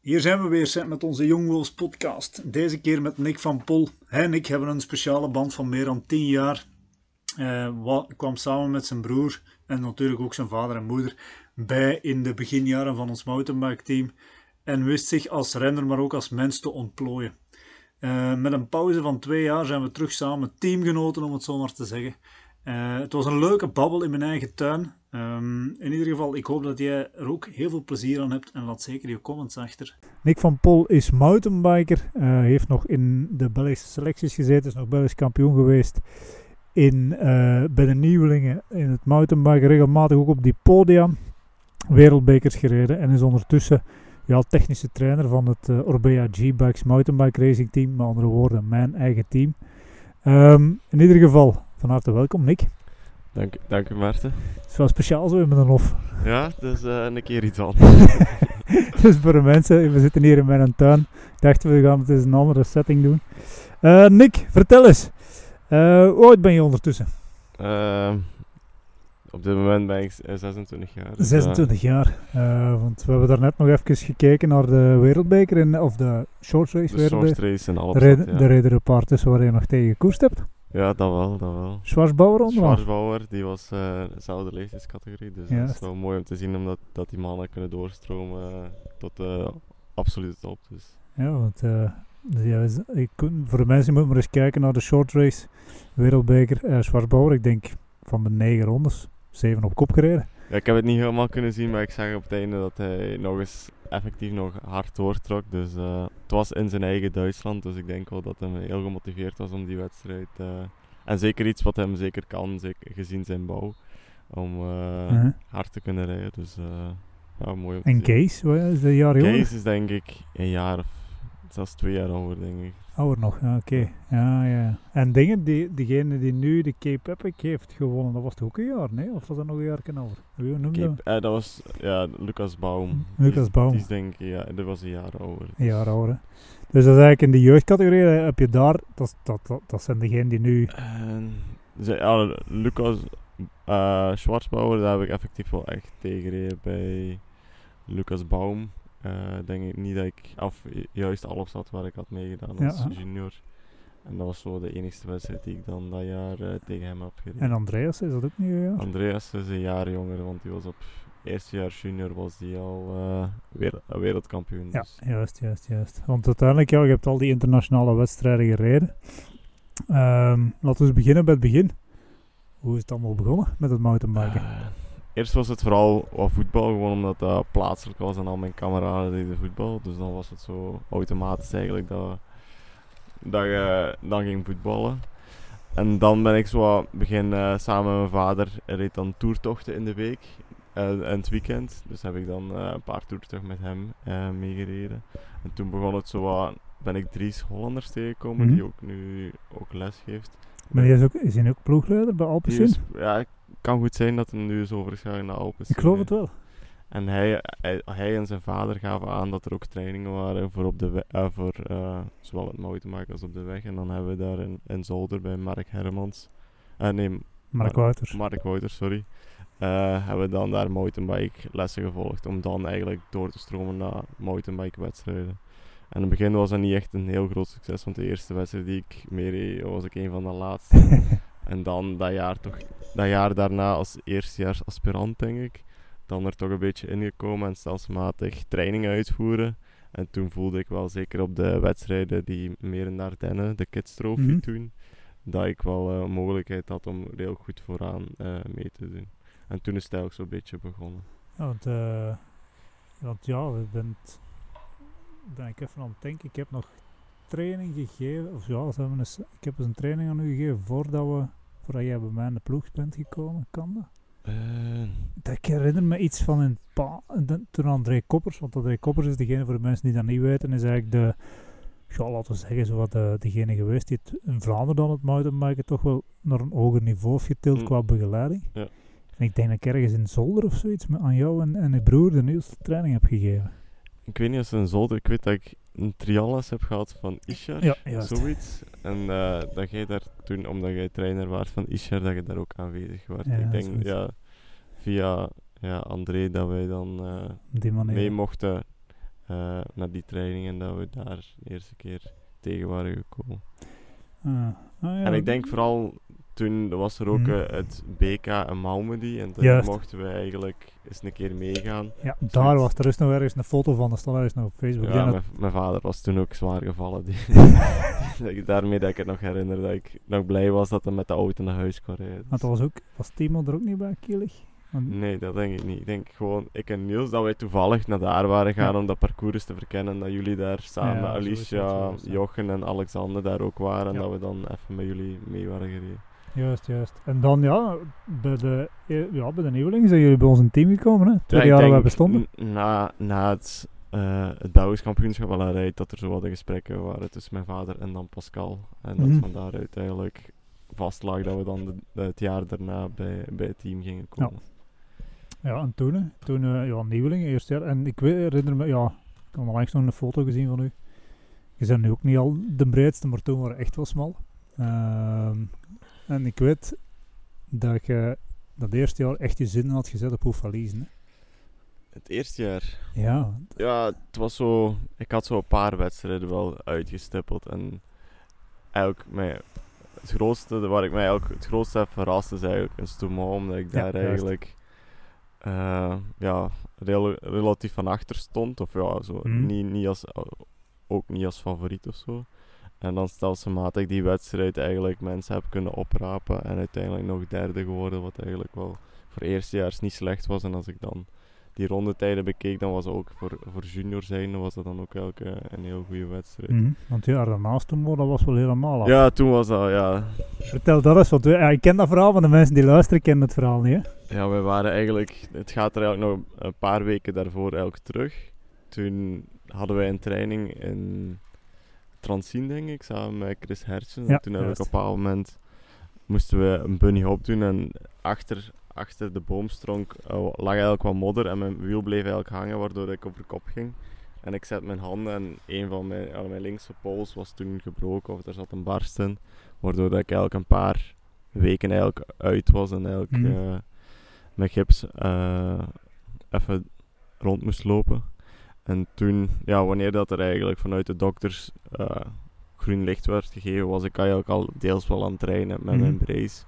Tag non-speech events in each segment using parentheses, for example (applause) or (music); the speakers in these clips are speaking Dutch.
Hier zijn we weer met onze Young podcast. Deze keer met Nick van Pol. Hij en ik hebben een speciale band van meer dan 10 jaar. Uh, kwam samen met zijn broer en natuurlijk ook zijn vader en moeder bij in de beginjaren van ons mountainbike team. En wist zich als renner, maar ook als mens te ontplooien. Uh, met een pauze van twee jaar zijn we terug samen teamgenoten, om het zo maar te zeggen. Uh, het was een leuke babbel in mijn eigen tuin. Um, in ieder geval, ik hoop dat jij er ook heel veel plezier aan hebt en laat zeker je comments achter. Nick van Pol is mountainbiker, uh, heeft nog in de Belgische selecties gezeten, is nog Belgisch kampioen geweest in, uh, bij de nieuwelingen in het mountainbiken, regelmatig ook op die podia, wereldbekers gereden en is ondertussen ja, technische trainer van het uh, Orbea G-Bikes mountainbike racing team, met andere woorden mijn eigen team. Um, in ieder geval, van harte welkom Nick. Dank, dank u Maarten. Het is wel speciaal zo met een hof. Ja, dus uh, een keer iets anders. (laughs) dus voor de mensen, we zitten hier in mijn tuin. Ik dacht, we gaan het eens een andere setting doen. Uh, Nick, vertel eens. Uh, hoe oud ben je ondertussen? Uh, op dit moment ben ik 26 jaar. Dus 26 jaar. want we hebben daarnet nog even gekeken naar de wereldbeker, in, of de short race de short race en. De, reden, ja. de rederenpaard tussen waar je nog tegen gekoerst hebt. Ja, dat wel, dat wel. Schwarzbauer onder Schwarzbauer, die was uh, dezelfde leeftijdscategorie. Dus dat is wel mooi om te zien omdat, dat die mannen kunnen doorstromen uh, tot de absolute top. Dus. Ja, want uh, ja, ik, voor de mensen moeten maar eens kijken naar de short race wereldbeker uh, Schwarzbauer. Ik denk van de negen rondes, zeven op kop gereden. Ja, ik heb het niet helemaal kunnen zien, maar ik zag op het einde dat hij nog eens effectief nog hard doortrok. Dus uh, het was in zijn eigen Duitsland, dus ik denk wel dat hij heel gemotiveerd was om die wedstrijd. Uh, en zeker iets wat hem zeker kan, zeker gezien zijn bouw, om uh -huh. hard te kunnen rijden. Dus ja, mooi En Kees, wat is de jaar? Kees is denk ik een jaar of zelfs twee jaar ouder, denk ik. Ouder nog, ja, oké. Okay. Ja, ja. En dingen, die, diegene die nu de Cape Epic heeft gewonnen, dat was toch ook een jaar, nee? Of was dat nog een jaar ouder? Wie noemde Cape, dat? Dat was, ja, Lucas Baum. Lucas Baum. Die is denk ik, ja, dat was een jaar ouder. Een jaar ouder. Dus dat is eigenlijk in de jeugdcategorie, heb je daar, dat, dat, dat, dat zijn degenen die nu... Ja, Lucas uh, Schwarzbauer, daar heb ik effectief wel echt tegengereden bij Lucas Baum. Uh, denk ik niet dat ik af juist alles had waar ik had meegedaan als ja. junior. En dat was zo de enige wedstrijd die ik dan dat jaar uh, tegen hem heb gereden. En Andreas is dat ook niet jaar? Andreas is een jaar jonger, want die was op eerste jaar junior was die al uh, wereld, wereldkampioen. Ja, dus. juist, juist, juist. Want uiteindelijk, ja, je hebt al die internationale wedstrijden gereden. Um, laten we beginnen bij het begin. Hoe is het allemaal begonnen met het mountainbiken? Eerst was het vooral wat voetbal, gewoon omdat dat plaatselijk was en al mijn kameraden deden voetbal. Dus dan was het zo automatisch eigenlijk dat, dat je dan ging voetballen. En dan ben ik zo begin uh, samen met mijn vader, reed dan toertochten in de week uh, en het weekend. Dus heb ik dan uh, een paar toertochten met hem meegereden. En toen begon het zo wat, ben ik Dries Hollanders tegengekomen, mm -hmm. die ook nu ook les geeft. Maar hij is, ook, is hij ook ploegleider bij Alpecin? Ja, kan goed zijn dat hij nu is overgegaan naar Alpes. Ik geloof het wel. En hij, hij, hij, en zijn vader gaven aan dat er ook trainingen waren voor, op de we, uh, voor uh, zowel het mountainbiken als op de weg. En dan hebben we daar in, in Zolder bij Mark Hermans, uh, nee, Mark Wouters. Mark Wouters, sorry. hebben we dan daar mountainbike lessen gevolgd om dan eigenlijk door te stromen naar mountainbike wedstrijden. En in het begin was dat niet echt een heel groot succes, want de eerste wedstrijd die ik meereed was ik een van de laatste. (laughs) En dan dat jaar, toch, dat jaar daarna als eerstejaars aspirant, denk ik, dan er toch een beetje ingekomen en stelselmatig trainingen uitvoeren. En toen voelde ik wel, zeker op de wedstrijden die meer in de Ardennen, de Kids Trophy mm -hmm. toen, dat ik wel uh, mogelijkheid had om heel goed vooraan uh, mee te doen. En toen is het eigenlijk zo'n beetje begonnen. Ja, want, uh, want ja, we bent, ben ik even aan het denken, ik heb nog training gegeven, of ja, we hebben eens, ik heb eens een training aan u gegeven voordat we voordat jij bij mij in de ploeg bent gekomen, kan dat? Uh. Ik herinner me iets van een pa, de, toen André Koppers, want André Koppers is degene voor de mensen die dat niet weten, is eigenlijk de, ja, laten we zeggen, zo wat de, degene geweest die het in Vlaanderen dan het mountainbiken toch wel naar een hoger niveau heeft getild mm. qua begeleiding. Ja. En ik denk dat ik ergens in Zolder of zoiets met aan jou en, en je broer de nieuwste training heb gegeven. Ik weet niet of het in Zolder, ik weet dat ik een trialles heb gehad van Ishar, ja, zoiets. En uh, dat jij daar toen, omdat jij trainer was van Ishar, dat je daar ook aanwezig was. Ja, ik denk, ja, via ja, André, dat wij dan uh, mee mochten eh, naar die training en dat we daar de eerste keer tegen waren gekomen. Ah, ah, ja. En ik denk vooral toen was er ook Mhm. eh, het BK in Malmedy en toen Juist. mochten we eigenlijk eens een keer meegaan. Ja, daar was er is nog ergens een foto van, dat staat ergens nog op Facebook. Ja, mijn, dat- vader was toen ook zwaar gevallen. Die, (laughs) (laughs) daarmee dat ik het nog herinner dat ik nog blij was dat hij met de auto naar huis kon rijden. want dat was ook, was Timo er ook niet bij, Kielig? Nee, dat denk ik niet. Ik denk gewoon, ik en Niels, dat wij toevallig naar daar waren gaan Ja. om dat parcours te verkennen. Dat jullie daar samen Ja, Alicia. Jochen en Alexander daar ook waren. En Ja. dat we dan even met jullie mee waren gereden. Juist, juist. En dan, ja, bij de, eh, ja, bij de nieuwelingen zijn jullie bij ons in het team gekomen, hè? Twee Ja, jaar dat denk bestonden. Na, na het, eh het Belgisch kampioenschap wel een dat er zo wat gesprekken waren tussen mijn vader en dan Pascal. En dat Mhm. van daaruit eigenlijk vastlag dat we dan de, de- het jaar daarna bij, bij het team gingen komen. Ja, en toen, hè, toen eh, ja, nieuwelingen, eerst jaar. En ik weet, herinner me, ja, ik had langs nog een foto gezien van u. Je bent nu ook niet al de breedste, maar toen waren we echt wel smal. Ehm, en ik weet dat je dat eerste jaar echt je zin had gezet op hoe verliezen. Hè. Het eerste jaar Ja, Ja, het was zo... Ik had zo een paar wedstrijden wel uitgestippeld. En eigenlijk mijn, het grootste, waar ik mij eigenlijk het grootste heb verrast is eigenlijk een Stoemo, omdat ik daar eigenlijk eh, ja, rel- relatief van achter stond. Of ja, zo, Mhm. niet, niet als, ook niet als favoriet of zo. En dan stelselmatig die wedstrijd eigenlijk mensen heb kunnen oprapen. En uiteindelijk nog derde geworden, wat eigenlijk wel voor eerstejaars niet slecht was. En als ik dan die rondetijden bekeek, dan was ook voor, voor junior zijn, was dat dan ook eigenlijk eh, een heel goede wedstrijd. mhm. want ja, daarnaast toen, dat was wel helemaal af. Ja, toen was dat, ja. Vertel dat eens, want ja, ik ken dat verhaal, maar de mensen die luisteren kennen het verhaal niet. Hè? Ja, we waren eigenlijk, het gaat er eigenlijk nog een paar weken daarvoor eigenlijk terug. Toen hadden wij een training in Transien, denk ik, samen met Chris Hertjes. Ja, en toen hebben we op een bepaald moment moesten we een bunny hop doen en achter, achter de boomstronk eh, lag eigenlijk wat modder en mijn wiel bleef eigenlijk hangen, waardoor ik over kop ging. En ik zet mijn handen en een van mijn, ja, mijn linkse pols was toen gebroken of er zat een barst in, waardoor dat ik eigenlijk een paar weken eigenlijk uit was en eigenlijk Mhm. eh, met gips eh, even rond moest lopen. En toen, ja, wanneer dat er eigenlijk vanuit de dokters eh, groen licht werd gegeven, was ik eigenlijk al deels wel aan het trainen met Mhm. mijn brace.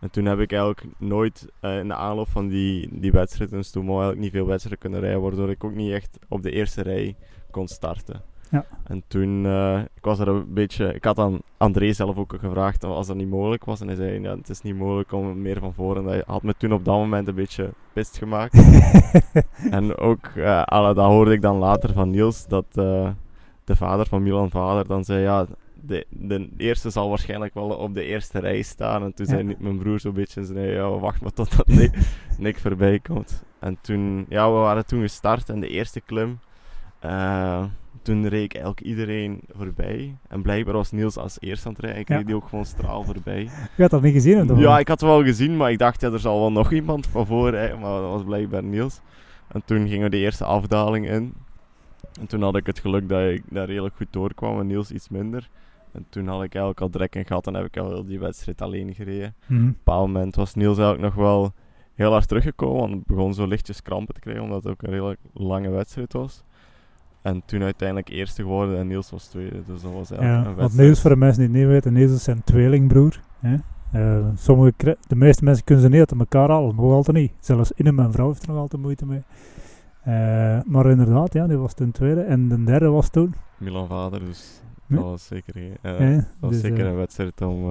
En toen heb ik eigenlijk nooit eh, in de aanloop van die, die wedstrijd in Stoemo eigenlijk niet veel wedstrijden kunnen rijden, waardoor ik ook niet echt op de eerste rij kon starten. Ja. En toen, eh, ik was er een beetje, ik had aan André zelf ook gevraagd als dat niet mogelijk was. En hij zei, ja, het is niet mogelijk om meer van voren. En hij had me toen op dat moment een beetje pist gemaakt. (laughs) en ook, alle- dat hoorde ik dan later van Niels, dat eh, de vader van Milan Vader dan zei, ja, de, de eerste zal waarschijnlijk wel op de eerste rij staan. En toen Ja. zei mijn broer zo'n beetje, zei, ja, wacht maar totdat Nick, (laughs) Nick voorbij komt. En toen, ja, we waren toen gestart en de eerste klim, toen reed ik eigenlijk iedereen voorbij. En blijkbaar was Niels als eerste aan het rijden. Ik Ja. reed die ook gewoon straal voorbij. Je had dat niet gezien? Of Ja, ik had het wel gezien, maar ik dacht, ja, er zal wel nog iemand van voor rijden. Maar dat was blijkbaar Niels. En toen gingen we de eerste afdaling in. En toen had ik het geluk dat ik daar redelijk goed doorkwam en Niels iets minder. En toen had ik eigenlijk al direct een gat en heb ik al heel die wedstrijd alleen gereden. Mhm. Op een bepaald moment was Niels eigenlijk nog wel heel hard teruggekomen. Want het begon zo lichtjes krampen te krijgen, omdat het ook een redelijk lange wedstrijd was. En toen uiteindelijk eerste geworden en Niels was tweede. Dus dat was eigenlijk Ja, een want. Niels, voor de mensen die het niet weten, Niels is zijn tweelingbroer. Hè? Eh, sommige, de meeste mensen kunnen ze niet uit elkaar halen, nog altijd niet. Zelfs in mijn vrouw heeft er nog altijd moeite mee. Eh, maar inderdaad, ja, die was toen tweede. En de derde was toen. Milan Vader, dus Ja. dat was zeker, eh, hè, dat was dus, zeker een wedstrijd om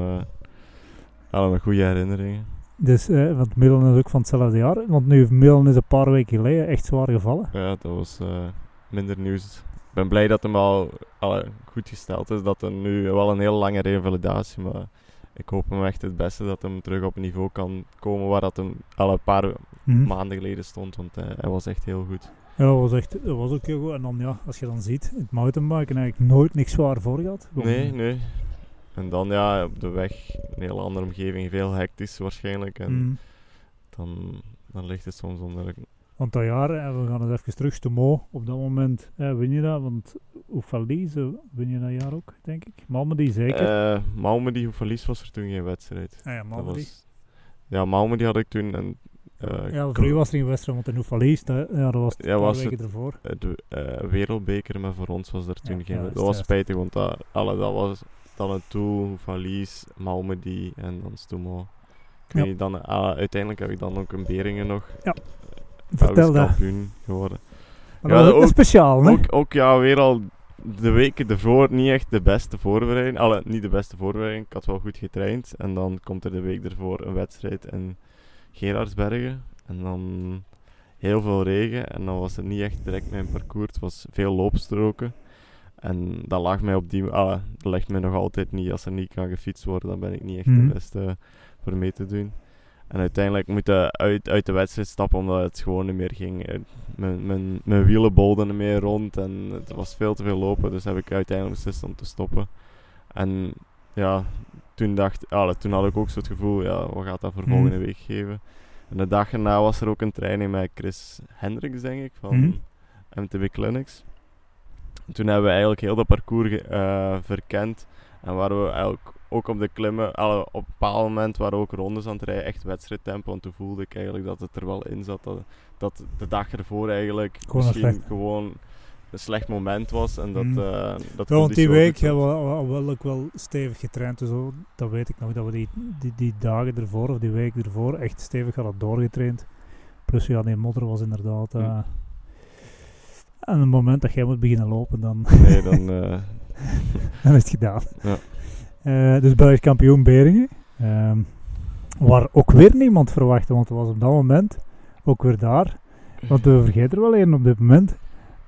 allemaal goede herinneringen. dus, eh, want Milan is ook van hetzelfde jaar. Want nu, Milan is een paar weken geleden echt zwaar gevallen. Ja, dat was minder nieuws. Ik ben blij dat hem al goed gesteld is. Dat er nu wel een heel lange revalidatie, maar ik hoop hem echt het beste dat hem terug op een niveau kan komen waar dat hem al een paar Mhm. maanden geleden stond, want hij, hij was echt heel goed. Ja, dat was, echt, dat was ook heel goed. En dan, ja, als je dan ziet, het mountainbiken eigenlijk nooit niks zwaar voor gehad. Nee, nee. En dan ja, op de weg, een heel andere omgeving, veel hectisch waarschijnlijk. En Mhm. dan, dan ligt het soms onder. Want dat jaar, en we gaan eens even terug, Tomo, op dat moment eh, win je dat, want Oefalize win je dat jaar ook, denk ik. Malmedy zeker. Eh Malmedy, verlies was er toen geen wedstrijd. ah ja, Malmedy. was, ja, Malmedy had ik toen en eh, Ja, voor u was er geen wedstrijd, want in Oefalies, ja, dat was Ja, was weken het- ervoor. de eh, wereldbeker, maar voor ons was er toen Ja, geen... ja, dat was juist. spijtig, want dat, alle, dat was dan een toe, Valies, Malmedy en dan Stoemo. Ik weet Ja. niet, dan, ah, uiteindelijk heb ik dan ook een Beringen nog. Ja. Vertel dat. kampioen geworden. Maar Ja, dat ook speciaal, hè? Ook, ook ja, weer al de weken ervoor niet echt de beste voorbereiding. Alle, niet de beste voorbereiding. Ik had wel goed getraind. En dan komt er de week ervoor een wedstrijd in Gerardsbergen. En dan heel veel regen. En dan was het niet echt direct mijn parcours. Het was veel loopstroken. En dat lag mij op die... Ah, dat ligt mij nog altijd niet. Als er niet kan gefietst worden, dan ben ik niet echt Mhm. de beste voor mee te doen. En uiteindelijk moeten uit, uit de wedstrijd stappen omdat het gewoon niet meer ging. Eh, Mijn, mijn, mijn wielen bolden niet meer rond en het was veel te veel lopen. Dus heb ik uiteindelijk beslist om te stoppen. En ja, toen, dacht, ah, toen had ik ook zo het gevoel, ja, wat gaat dat voor Mhm. volgende week geven? En de dag erna was er ook een training met Chris Hendricks, denk ik, van Mhm. MTB Clinics. Toen hebben we eigenlijk heel dat parcours eh, verkend. En waren we eigenlijk ook op de klimmen, alle, op een bepaald moment waren we ook rondes aan het rijden, echt wedstrijdtempo. En toen voelde ik eigenlijk dat het er wel in zat. Dat, dat de dag ervoor eigenlijk Gewoon misschien gewoon een slecht moment was. En dat, Mhm. eh dat Ja, want die week hebben we wel, ook wel stevig getraind. Dus zo, dat weet ik nog. Dat we die, die, die dagen ervoor, of die week ervoor, echt stevig hadden doorgetraind. Plus ja, die modder was inderdaad... Hm. En het moment dat jij moet beginnen lopen, dan, Nee, dan... (laughs) eh, dan is het gedaan. Ja. Eh, dus Belgisch kampioen Beringen. Ehm, waar ook weer niemand verwachtte, want het was op dat moment ook weer daar. Want we vergeten er wel één op dit moment.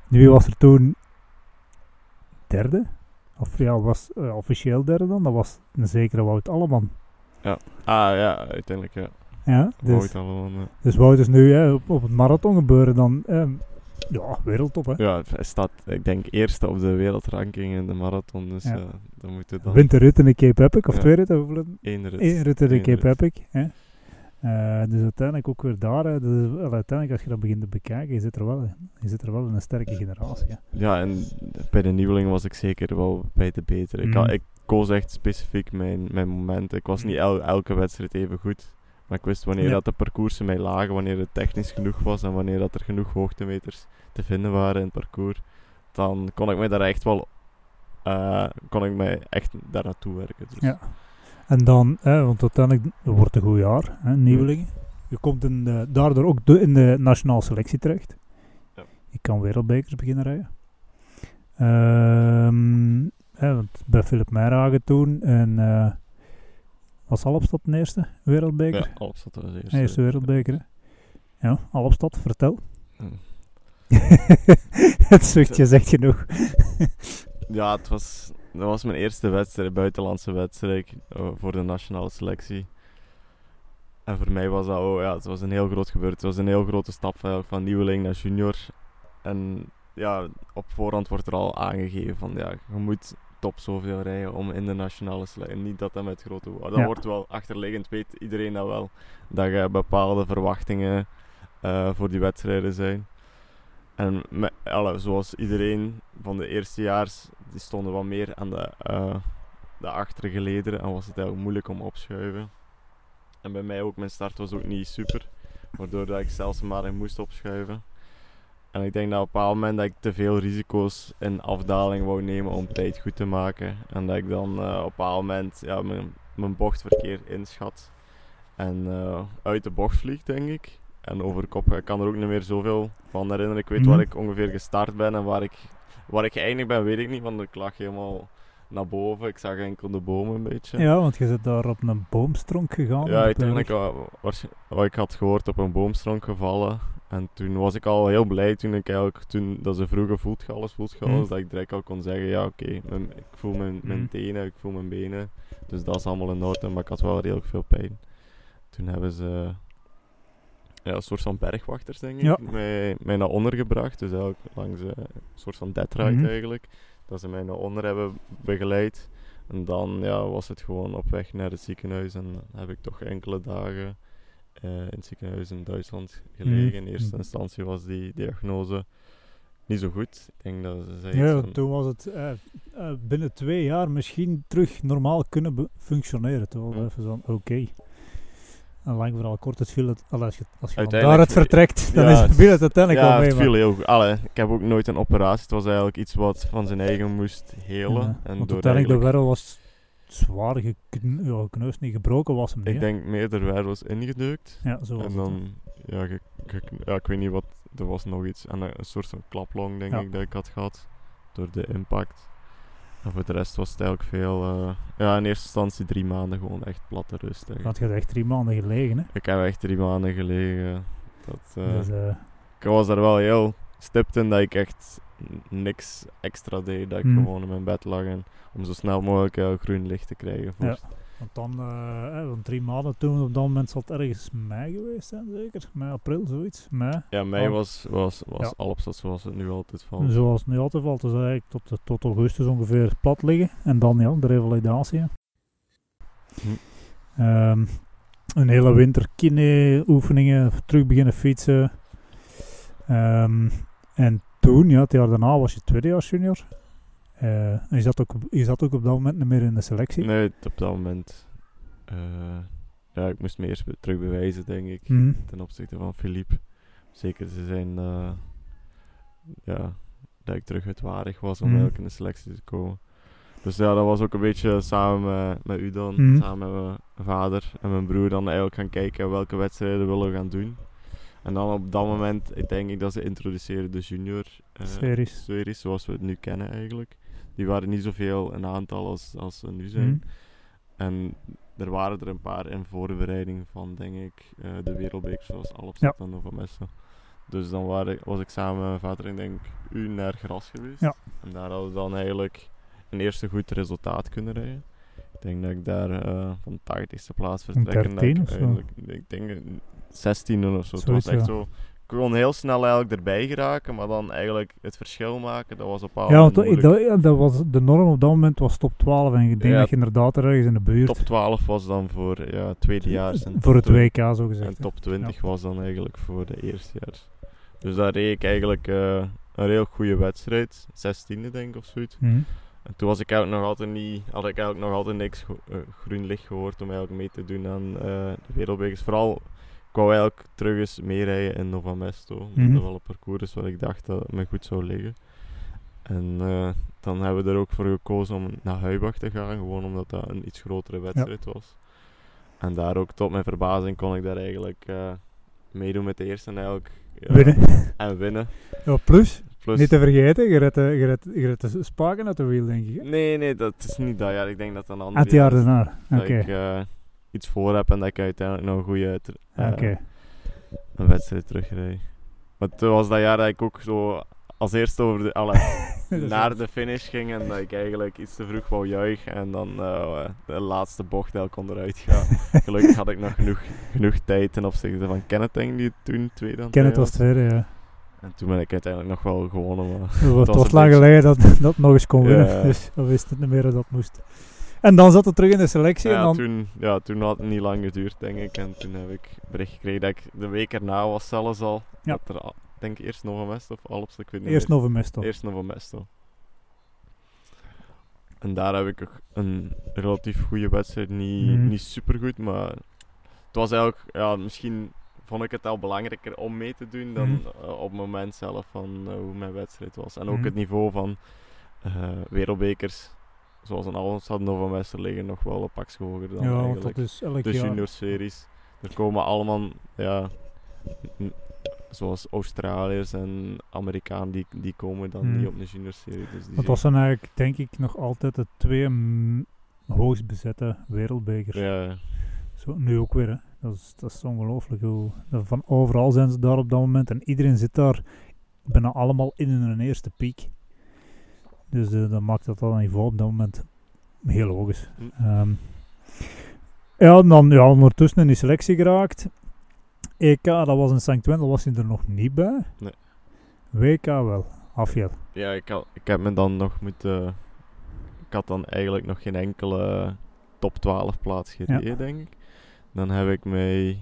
Wie was er toen derde? Of ja, was eh, officieel derde dan? Dat was een zekere Wout Alleman. ah ja, uiteindelijk ja. Ja, dus, Wout allemaal. ja. dus Wout is nu hè, op, op het marathon gebeuren dan... ehm, ja, wereldtop hè. Ja, hij staat, ik denk, eerste op de wereldranking in de marathon. Dus Ja. dan moet het dan Wint de rit in de Cape Epic, of twee ritten? Hoeveel? één rit. Eén rit in de Eén Cape rit. Epic. Hè? Eh, dus uiteindelijk ook weer daar. Hè. Dus, uiteindelijk, als je dat begint te bekijken, je zit er wel, je zit er wel in een sterke generatie. Hè. Ja, en bij de nieuweling was ik zeker wel bij de betere. Ik, had, ik koos echt specifiek mijn, mijn momenten. Ik was niet el- elke wedstrijd even goed. Maar ik wist wanneer Ja. dat de parcoursen mij lagen, wanneer het technisch genoeg was en wanneer dat er genoeg hoogtemeters te vinden waren in het parcours. Dan kon ik mij daar echt wel eh, kon ik mij echt daar naartoe werken. Dus. Ja. En dan, hè, want uiteindelijk het wordt een goed jaar, hè, nieuwelingen. Je komt in de, daardoor ook de, in de nationale selectie terecht. Ja. Je kan wereldbekers beginnen rijden. Hè, want bij Philip Meijragen toen en eh was Alpstad de eerste wereldbeker? Ja, Alpstad was de eerste. Eerste wereldbeker. hè? Ja, Alpstad, vertel. Hm. (laughs) het zuchtje zegt genoeg. (laughs) Ja, het was, dat was mijn eerste wedstrijd, buitenlandse wedstrijd eh, voor de nationale selectie. En voor mij was dat oh, ja, het was een heel groot gebeurd. Het was een heel grote stap van, van nieuweling naar junior. En ja, op voorhand wordt er al aangegeven van ja, je moet top zoveel rijden om in de nationale selectie. Niet dat dat met grote woorden. Dat Ja. wordt wel achterliggend, weet iedereen dat wel. Dat je bepaalde verwachtingen eh, voor die wedstrijden zijn. En met, alle, zoals iedereen van de eerstejaars, die stonden wat meer aan de, eh de achtergelederen en was het eigenlijk moeilijk om opschuiven. En bij mij ook, mijn start was ook niet super, waardoor dat ik zelfs maar in moest opschuiven. En ik denk dat op een bepaald moment dat ik te veel risico's in afdaling wou nemen om tijd goed te maken. En dat ik dan eh, op een bepaald moment ja, mijn, mijn bocht verkeerd inschat. En eh, uit de bocht vlieg, denk ik. En over kop, ik kan er ook niet meer zoveel van herinneren. Ik weet Mhm. waar ik ongeveer gestart ben en waar ik, waar ik geëindigd ben, weet ik niet, want ik lag helemaal naar boven. Ik zag enkel de bomen een beetje. Ja, want je zit daar op een boomstronk gegaan. Ja, uiteindelijk eh, was, wat ik had gehoord op een boomstronk gevallen. En toen was ik al heel blij toen ik eigenlijk, toen dat ze vroegen voelt je alles, voelt je alles, dat ik direct al kon zeggen, ja oké, mijn- ik voel mijn, mijn Mhm. tenen, ik voel mijn benen. Dus dat is allemaal in orde, maar ik had wel redelijk veel pijn. Toen hebben ze ja, een soort van bergwachters, denk ik, Ja. mij, mij naar onder gebracht. Dus eigenlijk langs eh, een soort van dead ride Mhm. eigenlijk. Dat ze mij naar onder hebben begeleid. En dan ja, was het gewoon op weg naar het ziekenhuis. En dan heb ik toch enkele dagen eh, in het ziekenhuis in Duitsland gelegen. In eerste Mhm. instantie was die diagnose niet zo goed. Ik denk dat ze zei Ja, toen was het eh, eh, binnen twee jaar misschien terug normaal kunnen functioneren. Toen was Ja. even zo van, oké. En lang vooral kort, het viel het, als je, als je daaruit viel- vertrekt, dan Ja, is het, het- viel het uiteindelijk ja, wel mee. het maar- viel heel goed. Allee, ik heb ook nooit een operatie. Het was eigenlijk iets wat van zijn eigen moest helen. En door uiteindelijk de wervel was zwaar gekn gekneusd, niet gebroken was hem niet. ik hè. denk meer de wervels ingedeukt. ja, zo was En het, dan, ja, ge- ge- ja, ik weet niet wat, er was nog iets. En een, een soort van klaplong, denk Ja. ik, dat ik had gehad. Door de impact. En voor de rest was het eigenlijk veel, eh, ja, in eerste instantie drie maanden gewoon echt platte rust. eigenlijk. Want je had echt drie maanden gelegen. Hè. Ik heb echt drie maanden gelegen. Dat, eh, Dus, eh, ik was er wel heel stipt in dat ik echt niks extra deed. Dat ik Mhm. gewoon in mijn bed lag en om zo snel mogelijk eh, groen licht te krijgen. Voor Ja. want dan, eh, want drie maanden toen, op dat moment zal het ergens mei geweest zijn, zeker? Mei, april, zoiets. Mei. Ja, mei Oh. was, was, was Ja. Alpstad zoals het nu altijd valt. Zoals het nu altijd valt, dus eigenlijk tot, tot augustus ongeveer plat liggen. En dan ja, de revalidatie. Hm. Ehm, een hele winter kine oefeningen, terug beginnen fietsen. Ehm, en toen, ja, het jaar daarna was je tweedejaars junior. Eh, en je zat, ook, op- je zat ook op dat moment niet meer in de selectie. Nee, het- op dat moment. eh, ja, ik moest me eerst terug bewijzen, denk ik. Mhm. Ten opzichte van Philippe. Zeker te zijn eh, ja, dat ik terug uitwaardig was om eigenlijk in de selectie te komen. Dus ja, dat was ook een beetje samen met, met u dan, Mhm. samen met mijn vader en mijn broer dan eigenlijk gaan kijken welke wedstrijden willen we gaan doen. En dan op dat moment, denk ik dat ze introduceren de junior eh, Series. series zoals we het nu kennen eigenlijk. Die waren niet zoveel een aantal als, als ze nu zijn. Mhm. En er waren er een paar in voorbereiding van, denk ik, eh, de wereldbeker zoals Alpstad en Nova Mesto. Dus dan waren, was ik samen met mijn vader, ik denk, u naar Gras geweest. Ja. En daar hadden we dan eigenlijk een eerste goed resultaat kunnen rijden. Ik denk dat ik daar eh, van 80ste plaats vertrek. en dat 13 ik of zo? eigenlijk- Ik denk een 16e of zo. Het Zoiets, was echt ja. zo. Ik kon heel snel eigenlijk erbij geraken, maar dan eigenlijk het verschil maken, dat was op een Ja, want dat, dat, was, de norm op dat moment was top 12 en ik denk Ja. dat je inderdaad ergens in de buurt Top 12 was dan voor ja, tweedejaars. en voor het WK zo En gezegd. hè. top 20 was dan eigenlijk voor de eerstejaars. Dus daar reed ik eigenlijk eh, een heel goede wedstrijd. 16e denk ik of zoiets. Mhm. En toen was ik eigenlijk nog altijd niet, had ik eigenlijk nog altijd niks eh, groen licht gehoord om eigenlijk mee te doen aan eh, de wereldbekers. Vooral, ik wou eigenlijk terug eens meerijden in Nova Mesto. Mhm. dat wel een parcours is wat ik dacht dat me goed zou liggen. En eh, dan hebben we er ook voor gekozen om naar Huibach te gaan. Gewoon omdat dat een iets grotere wedstrijd was. En daar ook tot mijn verbazing kon ik daar eigenlijk eh, meedoen met de eerste en eigenlijk ja, Winnen. en winnen. (laughs) Ja, plus, Plus, niet te vergeten, je redt, de- je redt, je redt de spaken uit de wiel, denk ik. hè? nee, nee, dat is niet dat jaar. Ik denk dat een ander Het jaar daarna. Oké. eh, iets voor heb en dat ik uiteindelijk nog een goede eh, een wedstrijd terugrijd. Maar toen was dat jaar dat ik ook zo als eerste over de, alle, (laughs) Dat naar de finish ging en dat ik eigenlijk iets te vroeg wou juichen en dan eh, de laatste bocht kon eruit gaan. (laughs) Gelukkig had ik nog genoeg, genoeg tijd ten opzichte van Kenneth denk die toen tweede aan het Ken het rijden was tweede, ja. En toen ben ik uiteindelijk nog wel gewonnen. Maar Het (laughs) was, lang geleden dat dat nog eens kon winnen. Ja. Dus we wisten niet meer hoe dat moest. En dan zat het terug in de selectie. en ja, dan, toen, ja, toen had het niet lang geduurd, denk ik. En toen heb ik bericht gekregen dat ik de week erna was zelfs al. Ja. Dat er, denk ik, eerst Nova Mesto of Alps, ik weet niet eerst meer. Nova Mesto. Eerst Nova Mesto. En daar heb ik een relatief goede wedstrijd. Niet, Mhm. niet super goed, maar het was eigenlijk, ja, misschien vond ik het al belangrijker om mee te doen dan Mhm. eh, op het moment zelf van eh, hoe mijn wedstrijd was. En ook Mhm. het niveau van eh, wereldbekers, zoals een Alons hadden Nova Mesto liggen, nog wel een pakje hoger dan ja, eigenlijk dat is elk de junior series. Er komen allemaal, ja, zoals Australiërs en Amerikanen, die, die komen dan Hmm. niet op de junior serie. Dus die Dat was dan eigenlijk, denk ik, nog altijd de twee hoogst bezette wereldbekers. Ja, Zo, nu ook weer, hè. Dat is, dat is ongelooflijk. Hoe, van overal zijn ze daar op dat moment. En iedereen zit daar bijna allemaal in hun eerste piek. Dus eh, dat maakt dat dat niveau op dat moment heel hoog is. Hm. Ehm, ja, en dan ja, ondertussen in die selectie geraakt. EK, dat was in St. Wendel, was hij er nog niet bij. Nee. WK wel, afjel. ja ik, had, ik heb me dan nog moeten... Ik had dan eigenlijk nog geen enkele top 12 plaats gereden, denk ik. Dan heb ik mij...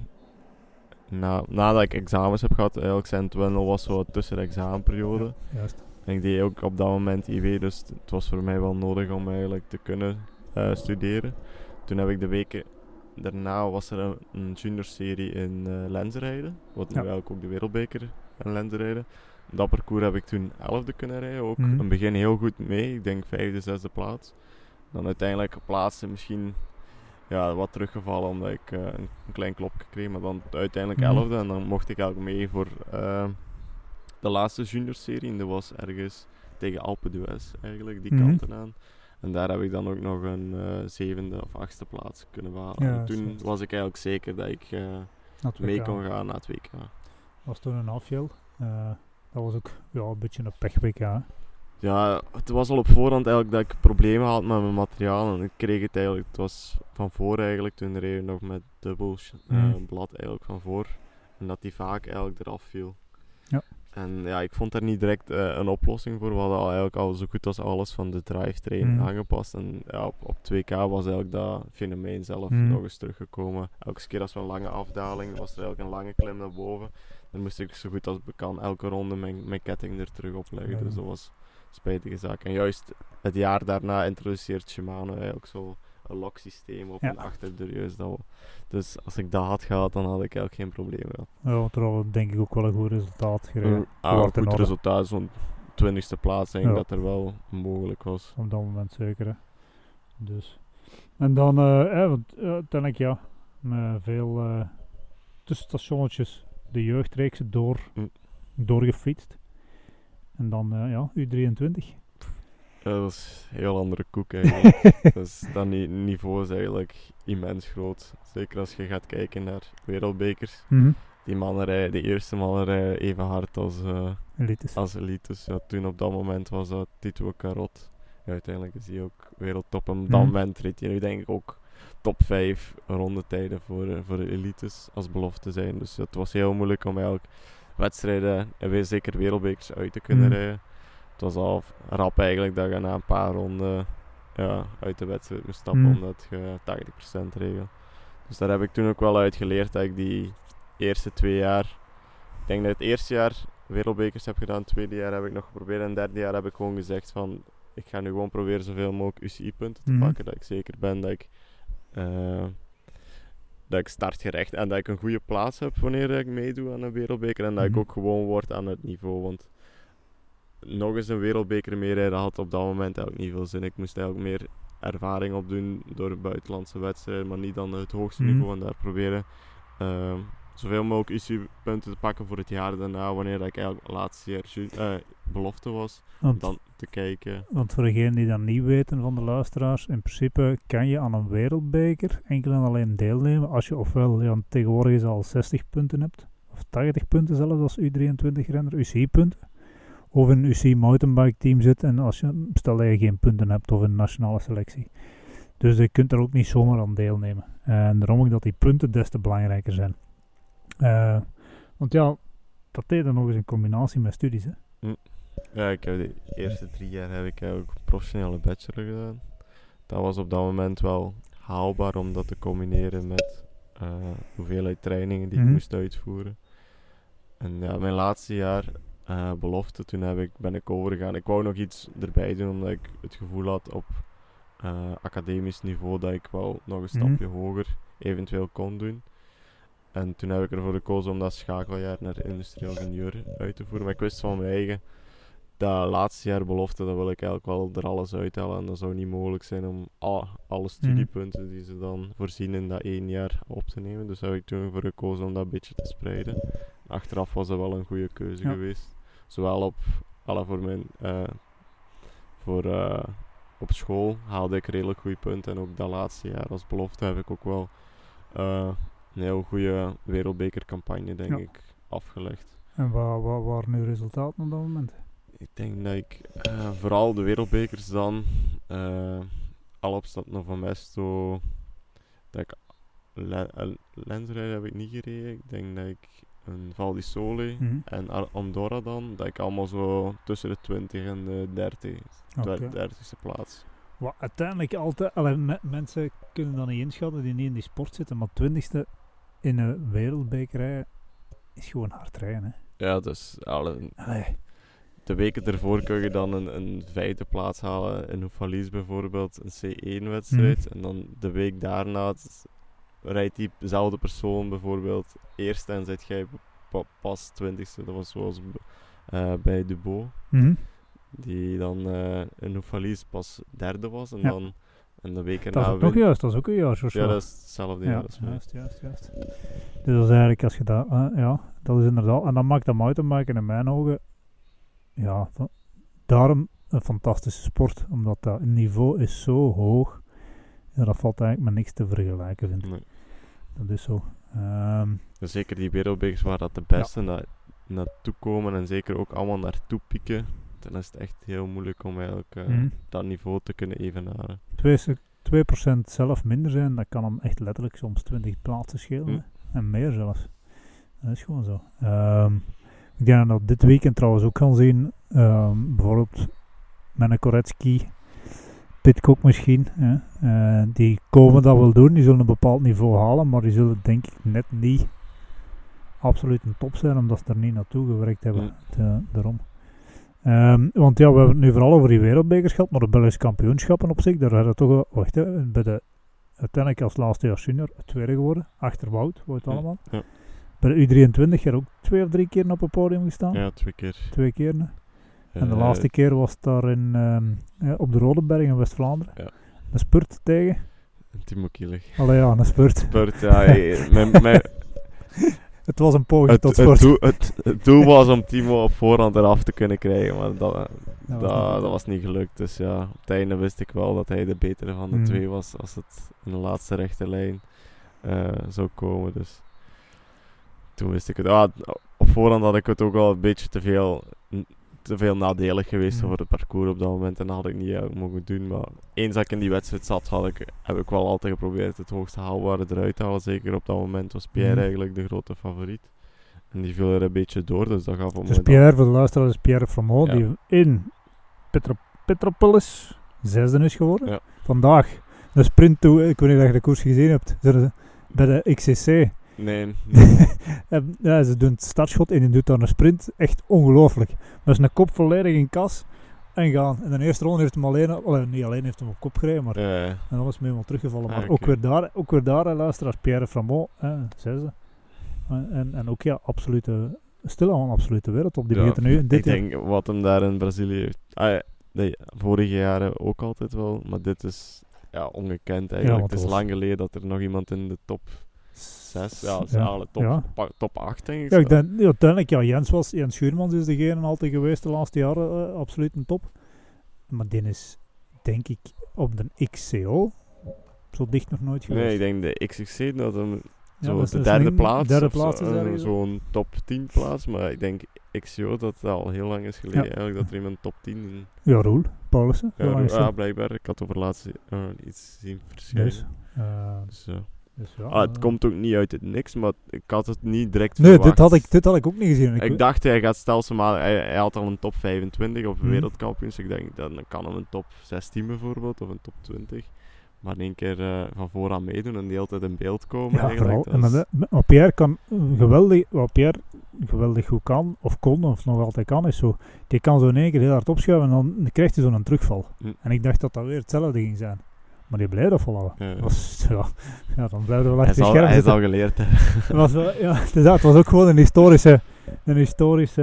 Na, nadat ik examens heb gehad, eigenlijk St. Wendel was zo tussen de examenperiode. Juist. En ik deed ook op dat moment IW, dus het was voor mij wel nodig om eigenlijk te kunnen eh, studeren. Toen heb ik de weken daarna was er een, een juniorserie in uh, Lenzerheide, wat nu Ja. eigenlijk ook de wereldbeker in Lenzerheide. Dat parcours heb ik toen 11e kunnen rijden, ook Mhm. in het begin heel goed mee, ik denk vijfde, zesde plaats. Dan uiteindelijk geplaatst en misschien ja, wat teruggevallen omdat ik eh, een, een klein klopje kreeg, maar dan uiteindelijk Mhm. 11e en dan mocht ik eigenlijk mee voor de laatste juniorserie en dat was ergens tegen Alpe d'Huez eigenlijk, die Mhm. kanten aan. En daar heb ik dan ook nog een eh, zevende of achtste plaats kunnen behalen. Ja, en toen was ik eigenlijk zeker dat ik eh, mee kon gaan naar het WK. was toen een afjel. Eh, dat was ook ja, een beetje een pech-WK. Ja, het was al op voorhand eigenlijk dat ik problemen had met mijn materiaal. En ik kreeg het eigenlijk, het was van voor eigenlijk, toen reed ik nog met dubbel Mhm. blad eigenlijk van voor. En dat die vaak eigenlijk eraf viel. Ja. En ja, ik vond daar niet direct eh, een oplossing voor. We hadden al eigenlijk al zo goed als alles van de drivetrain Mhm. aangepast. En ja, op, op 2K was eigenlijk dat fenomeen zelf Mhm. nog eens teruggekomen. Elke keer als we een lange afdaling, was er eigenlijk een lange klim naar boven. Dan moest ik zo goed als ik kan elke ronde mijn, mijn ketting er terug op leggen. Dus dat was een spijtige zaak. En juist het jaar daarna introduceert Shimano eigenlijk zo een lock systeem op Ja. en achter de reus. Dat dus als ik dat had gehad, dan had ik eigenlijk geen probleem gehad. Ja, want er hadden denk ik ook wel een goed resultaat gereden. Een ah, goed resultaat, zo'n twintigste plaats, denk ik Ja. dat er wel mogelijk was. Op dat moment zeker. Hè. Dus. En dan, eh, eh, want, eh, uiteindelijk ja, met veel eh tussenstationnetjes de jeugdreeks door, Mm. doorgefietst. En dan eh, ja, U23. Ja, dat is een heel andere koek eigenlijk. (laughs) dus dat ni- niveau is eigenlijk immens groot. Zeker als je gaat kijken naar wereldbekers. Mhm. Die mannen rijden, de eerste mannen rijden even hard als, eh, Elites. als elites. Ja, toen op dat moment was dat Tito Carot. Ja, uiteindelijk is hij ook wereldtop. En op dat Mhm. moment reed hij nu denk ik ook top 5 rondetijden voor, eh, voor de elites als belofte zijn. Dus het was heel moeilijk om eigenlijk wedstrijden en weer zeker wereldbekers uit te kunnen Mhm. rijden. Het was al rap eigenlijk dat je na een paar ronden ja, uit de wedstrijd moest stappen Mhm. omdat je 80% regel. Dus daar heb ik toen ook wel uit geleerd dat ik die eerste twee jaar, ik denk dat het eerste jaar wereldbekers heb gedaan, het tweede jaar heb ik nog geprobeerd en het derde jaar heb ik gewoon gezegd van ik ga nu gewoon proberen zoveel mogelijk UCI-punten te Mhm. pakken, dat ik zeker ben dat ik, eh, dat ik startgerecht en dat ik een goede plaats heb wanneer ik meedoe aan een wereldbeker en dat ik Mhm. ook gewoon word aan het niveau, want nog eens een wereldbeker meerijden had op dat moment eigenlijk niet veel zin. Ik moest eigenlijk meer ervaring opdoen door buitenlandse wedstrijden, maar niet dan het hoogste Mhm. niveau en daar proberen ehm, zoveel mogelijk UCI-punten te pakken voor het jaar daarna, wanneer dat ik eigenlijk laatste jaar eh, belofte was, om dan te kijken. want voor degenen die dat niet weten van de luisteraars, in principe kan je aan een wereldbeker enkel en alleen deelnemen als je ofwel ja, tegenwoordig is al 60 punten hebt, of 80 punten zelfs als U23-renner, UCI-punten, of in een UCI mountainbike team zit en als je, stel dat je geen punten hebt of een nationale selectie. Dus je kunt er ook niet zomaar aan deelnemen. En daarom ook dat die punten des te belangrijker zijn. Eh, want ja, dat deed dan nog eens in combinatie met studies. Hè? Ja, ik heb de eerste drie jaar heb ik eigenlijk een professionele bachelor gedaan. Dat was op dat moment wel haalbaar om dat te combineren met eh, hoeveelheid trainingen die Mhm. ik moest uitvoeren. En ja, mijn laatste jaar eh, belofte, toen heb ik, ben ik overgegaan. Ik wou nog iets erbij doen, omdat ik het gevoel had op eh, academisch niveau dat ik wel nog een Mhm. stapje hoger eventueel kon doen. En toen heb ik ervoor gekozen om dat schakeljaar naar industrieel ingenieur uit te voeren. Maar ik wist van mijn eigen, dat laatste jaar belofte, dat wil ik eigenlijk wel er alles uithalen. En dat zou niet mogelijk zijn om al, alle studiepunten die ze dan voorzien in dat één jaar op te nemen. Dus heb ik toen voor gekozen om dat een beetje te spreiden. Achteraf was dat wel een goede keuze Ja. geweest. Zowel op, alle voor mijn, eh, voor, eh, op school haalde ik redelijk goede punten. En ook dat laatste jaar als belofte heb ik ook wel eh, een heel goede wereldbekercampagne, denk Ja. ik, afgelegd. En wat, wat waren uw resultaten op dat moment? Ik denk dat ik vooral de wereldbekers dan, eh al op stad Nova Mesto, dat ik le lensrijden heb ik niet gereden. Ik denk dat ik een Val di Sole Mhm. en Ar- Andorra dan, dat ik allemaal zo tussen de 20 en de 30, Oké. de 30ste plaats. Wat uiteindelijk altijd, mensen kunnen dat niet inschatten die niet in die sport zitten, maar twintigste in een wereldbekerij is gewoon hard rijden. Hè. Ja, dus alle, Allee, de weken ervoor kun je dan een, een vijfde plaats halen in Oefalies bijvoorbeeld, een C1-wedstrijd. En dan de week daarna, rijdt diezelfde persoon bijvoorbeeld eerst en zit jij pa- pas twintigste. Dat was zoals eh, bij Dubo, Mhm. die dan eh in Oefalis pas derde was en Ja. dan en de week Dat is erna ook juist, dat is ook een jaarsverschil. Ja, dat is hetzelfde jaar ja, juist, juist, juist. Dus dat is eigenlijk als je dat, ja, dat is inderdaad, en dat maakt dat mountainbiken in mijn ogen, ja, daarom een fantastische sport, omdat dat niveau is zo hoog, ja, dat valt eigenlijk met niks te vergelijken, vind ik. Nee. Dat is zo. Ehm, zeker die wereldbekers waar dat de beste na, naartoe komen en zeker ook allemaal naartoe pieken, dan is het echt heel moeilijk om eigenlijk eh, mhm. dat niveau te kunnen evenaren. Twee se- 2% zelf minder zijn, dat kan hem echt letterlijk soms 20 plaatsen schelen. Hm. hè. En meer zelfs. Dat is gewoon zo. Ehm, ik denk dat we dit weekend trouwens ook gaan zien. ehm, bijvoorbeeld met een Koretsky, Pitcock misschien. Hè. Eh, die komen dat wel doen. Die zullen een bepaald niveau halen. Maar die zullen denk ik net niet absoluut een top zijn. Omdat ze er niet naartoe gewerkt hebben. Te- daarom. Ehm, want ja, we hebben het nu vooral over die wereldbekers gehad, maar de Belgische kampioenschappen op zich, daar hadden we toch wacht hè, bij de, uiteindelijk als laatste jaar junior tweede geworden, achter Wout, Wout allemaal. Ja, Bij de U23 er ook twee of drie keer op het podium gestaan, ja twee keer. twee keer. En de Eh, laatste keer was het daar in, ehm, op de Rodeberg in West-Vlaanderen. Ja. Een spurt tegen, Timo Kielig. allee ja, een spurt. Bert, ja, eh, mijn, mijn, (laughs) Het was een poging het, tot het, sport. doel, het, het doel was om Timo op voorhand eraf te kunnen krijgen, maar dat, dat, was dat, niet gelukt. was niet gelukt. Dus ja, op het einde wist ik wel dat hij de betere van de Mm. twee was als het in de laatste rechte lijn eh, zou komen. Dus toen wist ik het. Ah, op voorhand had ik het ook al een beetje te veel, te veel nadelig geweest Mm. voor het parcours op dat moment. En dat had ik niet eigenlijk mogen doen. Maar eens dat ik in die wedstrijd zat, had ik, heb ik wel altijd geprobeerd het hoogste haalbare eruit te halen. Zeker op dat moment was Pierre Mm. eigenlijk de grote favoriet. En die viel er een beetje door, dus dat gaf op Dus Pierre, voor de luisteraars, is Pierre Ja. die in Petro Petropolis zesde is geworden. Ja. Vandaag, de sprint toe, ik weet niet of je de koers gezien hebt, bij de XCC. Nee, (laughs) En, ja, ze doen het startschot en die doet dan een sprint. Echt ongelooflijk. Met zijn kop volledig in kas en gaan. En de eerste ronde heeft hem alleen, allee, niet alleen heeft hem op kop gereden, maar eh, en dan is hem helemaal teruggevallen. Ah, Maar ook weer daar, ook weer daar, luisteraars, Pierre Framont, hè, zesde. En, en, en ook ja, absolute, stilaan een absolute wereld op die Ja, begint nu. Dit ik jaar- denk wat hem daar in Brazilië heeft. Ah, ja, nee, vorige jaren ook altijd wel, maar dit is ja, ongekend eigenlijk. het is lang geleden dat er nog iemand in de top 6, ja, Ja, alle top, ja. pa- top 8 denk ik. Ja, ik denk, ja, uiteindelijk, ja, Jens, was, Jens Schuurmans is degene altijd geweest de laatste jaren, eh, absoluut een top. Maar die is, denk ik, op de XCO zo dicht nog nooit geweest. Nee, ik denk de XXC dat hem Ja, zo dat is de derde plaats, derde of plaats zo, eh, zo'n top 10 plaats, maar ik denk XCO dat het al heel lang is geleden Ja. eigenlijk dat er iemand top 10 in Ja, Roel, Paulussen. ja, dat? blijkbaar. Ik had over laatst eh, iets zien verschijnen. Dus, eh, Dus. Dus ja, Ah, het eh, komt ook niet uit het niks, maar ik had het niet direct Nee, verwacht. dit had, ik, dit had ik ook niet gezien. Ik, Ik, dacht, hij gaat stelselmatig... Hij, hij had al een top 25 op Mhm. wereldkampioens. Ik denk, dan kan hem een top 16 bijvoorbeeld, of een top 20. Maar in één keer eh, van vooraan meedoen en die altijd in beeld komen ja, eigenlijk. vooral. En is- met- met- wat Pierre kan eh, geweldig, wat Pierre geweldig goed kan, of kon, of nog altijd kan, is zo. Die kan zo in één keer heel hard opschuiven en dan krijgt hij zo'n terugval. Hm. En ik dacht dat dat weer hetzelfde ging zijn. Maar die bleef dat volhouden. Ja. Dat was, (laughs) ja, ja, dan blijven we wel hij zitten. zal geleerd (laughs) was, ja, het was ook gewoon een historische, een historische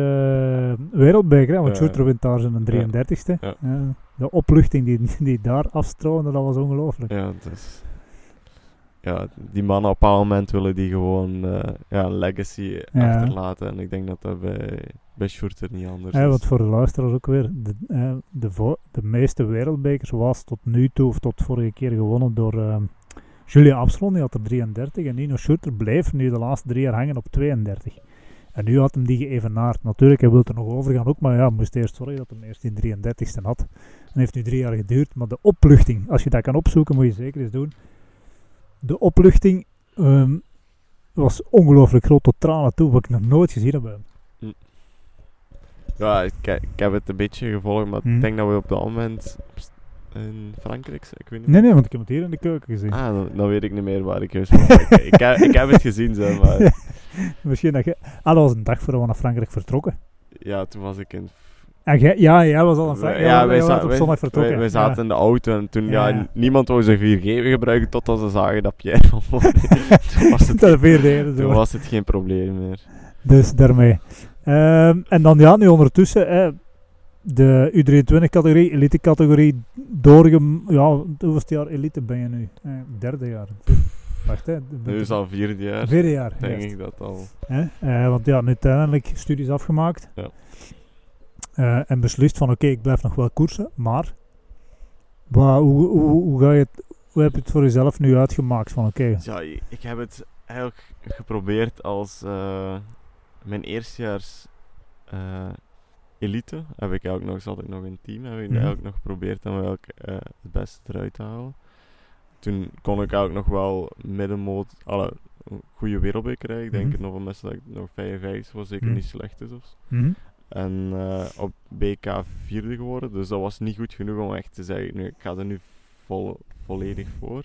eh, wereldbeker. Hè, want. Schurter wint daar zijn 33ste. Ja. Eh, de opluchting die, die daar afstroomde, dat was ongelooflijk. Ja, dus... Ja, die mannen op een bepaald moment willen die gewoon eh, ja, een legacy Ja. achterlaten. En ik denk dat dat bij, bij Schurter niet anders Ja, is. want voor de luisteraars ook weer, de, eh, de, vo- de meeste wereldbekers was tot nu toe, of tot vorige keer gewonnen door ehm Julia Absalon, die had er 33. En Nino Schurter bleef nu de laatste drie jaar hangen op 32. En nu had hem die geëvenaard. Natuurlijk, hij wil er nog over gaan ook, maar ja, moest eerst zorgen dat hij eerst die 33ste had. En heeft nu drie jaar geduurd. Maar de opluchting, als je dat kan opzoeken, moet je zeker eens doen. De opluchting ehm, was ongelooflijk groot tot tranen toe, wat ik nog nooit gezien heb hem. Ja, ik, ik heb het een beetje gevolgd, maar ik denk dat we op dat moment in Frankrijk zijn. Ik weet niet. Nee, nee, want ik heb het hier in de keuken gezien. Ah, dan, dan weet ik niet meer waar ik juist ik, ik, heb, ik heb het gezien, zeg maar. (laughs) Misschien dat je... Ah, dat was een dag voordat we naar Frankrijk vertrokken. Ja, toen was ik in... En jij- ja, jij was al een fan. ja, wij, wij za- op zondag vertrokken. wij- wij zaten Ja. in de auto en toen, ja, niemand wou zijn 4G gebruiken totdat ze zagen dat Pierre van (laughs) toen, was het, Dat toen was het geen probleem meer. Dus daarmee. Ehm, en dan ja, nu ondertussen hè, de U23-categorie, elite-categorie, doorgem... Ja, hoeveelste jaar elite ben je nu? Eh, derde jaar. Wacht, hè. Nu is al vierde jaar, Vierde jaar, denk juist. ik dat al. Hè? Eh, want ja, nu uiteindelijk studies afgemaakt. Ja. Eh, en beslist van oké, ik blijf nog wel koersen, maar hoe, hoe, hoe, ga je het, hoe heb je het voor jezelf nu uitgemaakt? Van oké, Ja, ik heb het eigenlijk geprobeerd als eh, mijn eerstejaars eh elite. Heb ik eigenlijk nog, zat ik nog in team, heb ik Mhm. eigenlijk nog geprobeerd om eh, het beste eruit te halen. Toen kon ik ook nog wel middenmoot, alle goede wereldbeker krijgen. Ik denk het nog wel mensen dat ik nog 55 was, zeker Mhm. niet slecht is. Of mhm, En eh, op BK vierde geworden. Dus dat was niet goed genoeg om echt te zeggen, nu, ik ga er nu vol, volledig voor.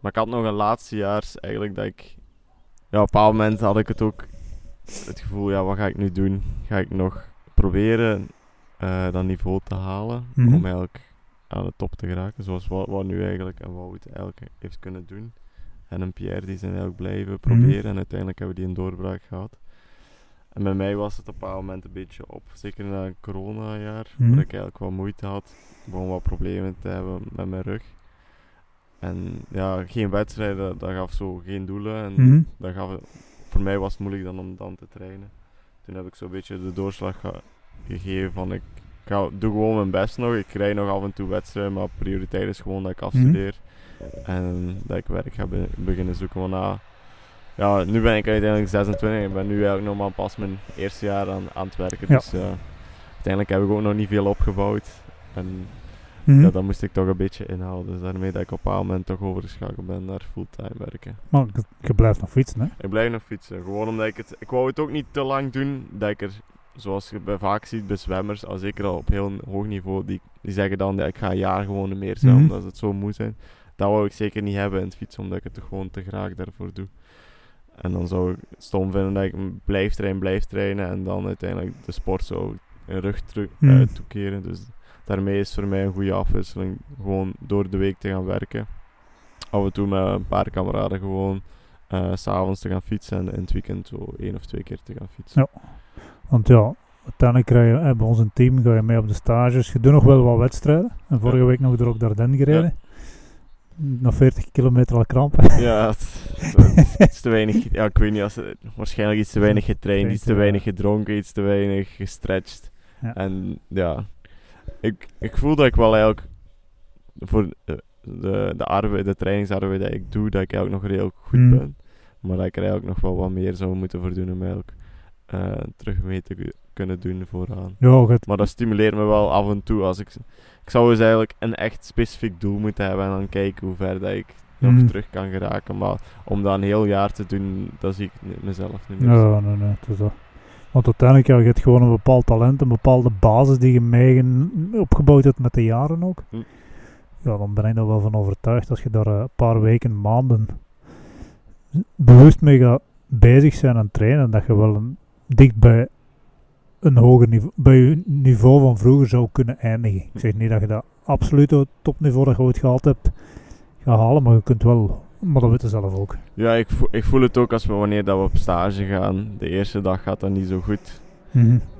Maar ik had nog een laatstejaars eigenlijk dat ik... Ja, op een bepaald moment had ik het ook het gevoel, ja, wat ga ik nu doen? Ga ik nog proberen eh, dat niveau te halen? Mhm. Om eigenlijk aan de top te geraken. Zoals wat, wat nu eigenlijk en Wout eigenlijk heeft kunnen doen. En een Pierre die zijn eigenlijk blijven proberen. En uiteindelijk hebben we die een doorbraak gehad. En bij mij was het op een bepaald moment een beetje op. Zeker na een corona-jaar, Mhm. waar ik eigenlijk wat moeite had. Gewoon wat problemen te hebben met mijn rug. En ja, geen wedstrijden, dat, gaf zo geen doelen. En mhm, dat gaf, voor mij was het moeilijk dan om dan te trainen. Toen heb ik zo'n beetje de doorslag ge- gegeven van ik ga, doe gewoon mijn best nog. Ik krijg nog af en toe wedstrijden, maar prioriteit is gewoon dat ik afstudeer. En dat ik werk ga be- beginnen zoeken. Want na, ja, nu ben ik uiteindelijk 26 en ik ben nu eigenlijk nog maar pas mijn eerste jaar aan, aan het werken. Dus ja, uiteindelijk heb ik ook nog niet veel opgebouwd. En mhm. ja, dat moest ik toch een beetje inhalen. Dus daarmee dat ik op een bepaald moment toch overgeschakeld ben naar fulltime werken. Maar je- blijft nog fietsen, hè? Ik blijf nog fietsen. Gewoon omdat ik het... Ik wou het ook niet te lang doen. Dat ik er, zoals je bij vaak ziet bij zwemmers, al zeker al op heel hoog niveau, die, die zeggen dan, ja, ik ga een jaar gewoon meer zijn, Mhm. omdat het zo moet zijn. Dat wou ik zeker niet hebben in het fietsen, omdat ik het gewoon te graag daarvoor doe. En dan zou ik het stom vinden dat ik blijf trainen, blijf trainen en dan uiteindelijk de sport zou een rug Mhm. eh, toekeren. Dus daarmee is voor mij een goede afwisseling. Gewoon door de week te gaan werken. Af en toe met een paar kameraden gewoon eh, s s'avonds te gaan fietsen en in het weekend zo één of twee keer te gaan fietsen. Ja. Want ja, uiteindelijk krijg je, hè, bij ons het team ga je mee op de stages. Je doet nog wel wat wedstrijden. En vorige Ja. week nog door Dardenne gereden. Na 40 kilometer al krampen. Ja, het, het- het is (laughs) te weinig. Ja, ik weet niet, als het, waarschijnlijk iets te weinig getraind, iets te weinig gedronken, iets te weinig gestretched. Ja. En ja, ik, ik voel dat ik wel eigenlijk voor de, de, de, arbeid, de trainingsarbeid die ik doe, dat ik eigenlijk nog redelijk goed Mm. ben. Maar dat ik er eigenlijk nog wel wat meer zou moeten voor doen om eigenlijk eh, terug mee te ku- kunnen doen vooraan. Ja, goed. Maar dat stimuleert me wel af en toe. Als ik, ik zou dus eigenlijk een echt specifiek doel moeten hebben en dan kijken hoe ver dat ik nog Mhm. terug kan geraken. Maar om dat een heel jaar te doen, dat zie ik mezelf niet meer. Ja, nee, nee, het is dat. Want uiteindelijk, ja, je hebt gewoon een bepaald talent, een bepaalde basis die je mee opgebouwd hebt met de jaren ook. Hm. Ja, dan ben ik er wel van overtuigd als je daar eh, een paar weken, maanden bewust mee gaat bezig zijn en trainen, dat je wel een, dicht bij een hoger niveau, bij je niveau van vroeger zou kunnen eindigen. Ik zeg niet dat je dat absoluut op het topniveau dat je ooit gehaald hebt gaat halen, maar je kunt wel, maar dat weten ze zelf ook. Ja, ik, voel, ik voel het ook als we wanneer dat we op stage gaan. De eerste dag gaat dat niet zo goed.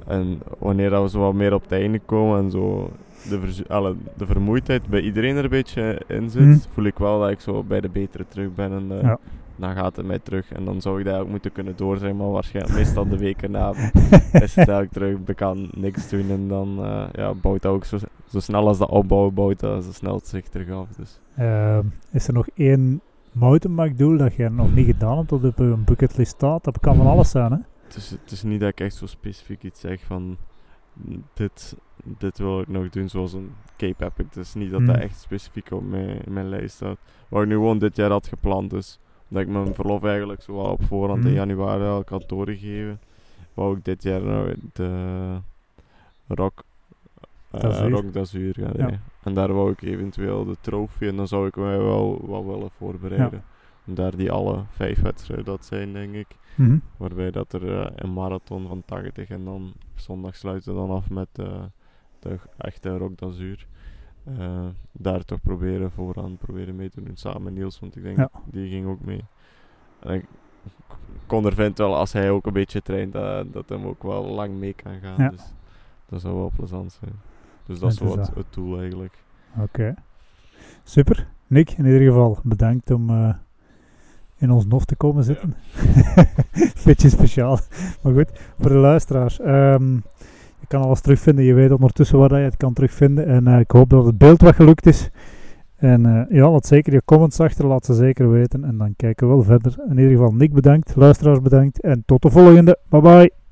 En wanneer dat we zo wat meer op het einde komen en zo de, alle, de vermoeidheid bij iedereen er een beetje in zit, Mhm. voel ik wel dat ik zo bij de betere terug ben. En Ja. Dan gaat het mij terug. En dan zou ik dat ook moeten kunnen doorzetten, maar waarschijnlijk meestal de weken na (laughs) is het eigenlijk terug. Ik kan niks doen en dan eh, ja, bouwt dat ook zo, zo snel als dat opbouwen, bouwt dat zo snel het zich terug af. Dus. Ehm, is er nog één mountainbike doel dat je nog niet gedaan hebt, dat op je bucketlist staat? Dat kan van alles zijn, hè? Het is, het is niet dat ik echt zo specifiek iets zeg van "Mm, dit, dit wil ik nog doen zoals een Cape Epic. Het is niet dat dat Mhm. echt specifiek op mijn, mijn lijst staat. Wat ik nu gewoon dit jaar had gepland is. Dat ik mijn verlof eigenlijk zo wel op voorhand in Mhm. januari al had doorgegeven. Wou ik dit jaar nog de Rock D'Azur. Rock gaan Ja. En daar wou ik eventueel de trofee en dan zou ik mij wel wat willen voorbereiden. En daar die alle vijf wedstrijden dat zijn, denk ik. Waarbij dat er eh, een marathon van 80 en dan zondag sluiten we dan af met, eh, de echte rock. Eh, daar toch proberen vooraan proberen mee te doen samen met Niels, want ik denk Ja. die ging ook mee. En ik kon er vindt wel als hij ook een beetje traint dat, dat hem ook wel lang mee kan gaan. Ja. Dus dat zou wel plezant zijn. Dus dat is wel het, doel eigenlijk. Oké. Super. Nick, in ieder geval bedankt om eh, in ons nof te komen zitten. (laughs) Beetje speciaal. Maar goed, voor de luisteraars. ehm, je kan alles terugvinden. Je weet ondertussen waar je het kan terugvinden. En eh, ik hoop dat het beeld wat gelukt is. En eh, ja, laat zeker je comments achter. Laat ze zeker weten. En dan kijken we wel verder. In ieder geval, Nick bedankt. Luisteraars bedankt. En tot de volgende. Bye bye.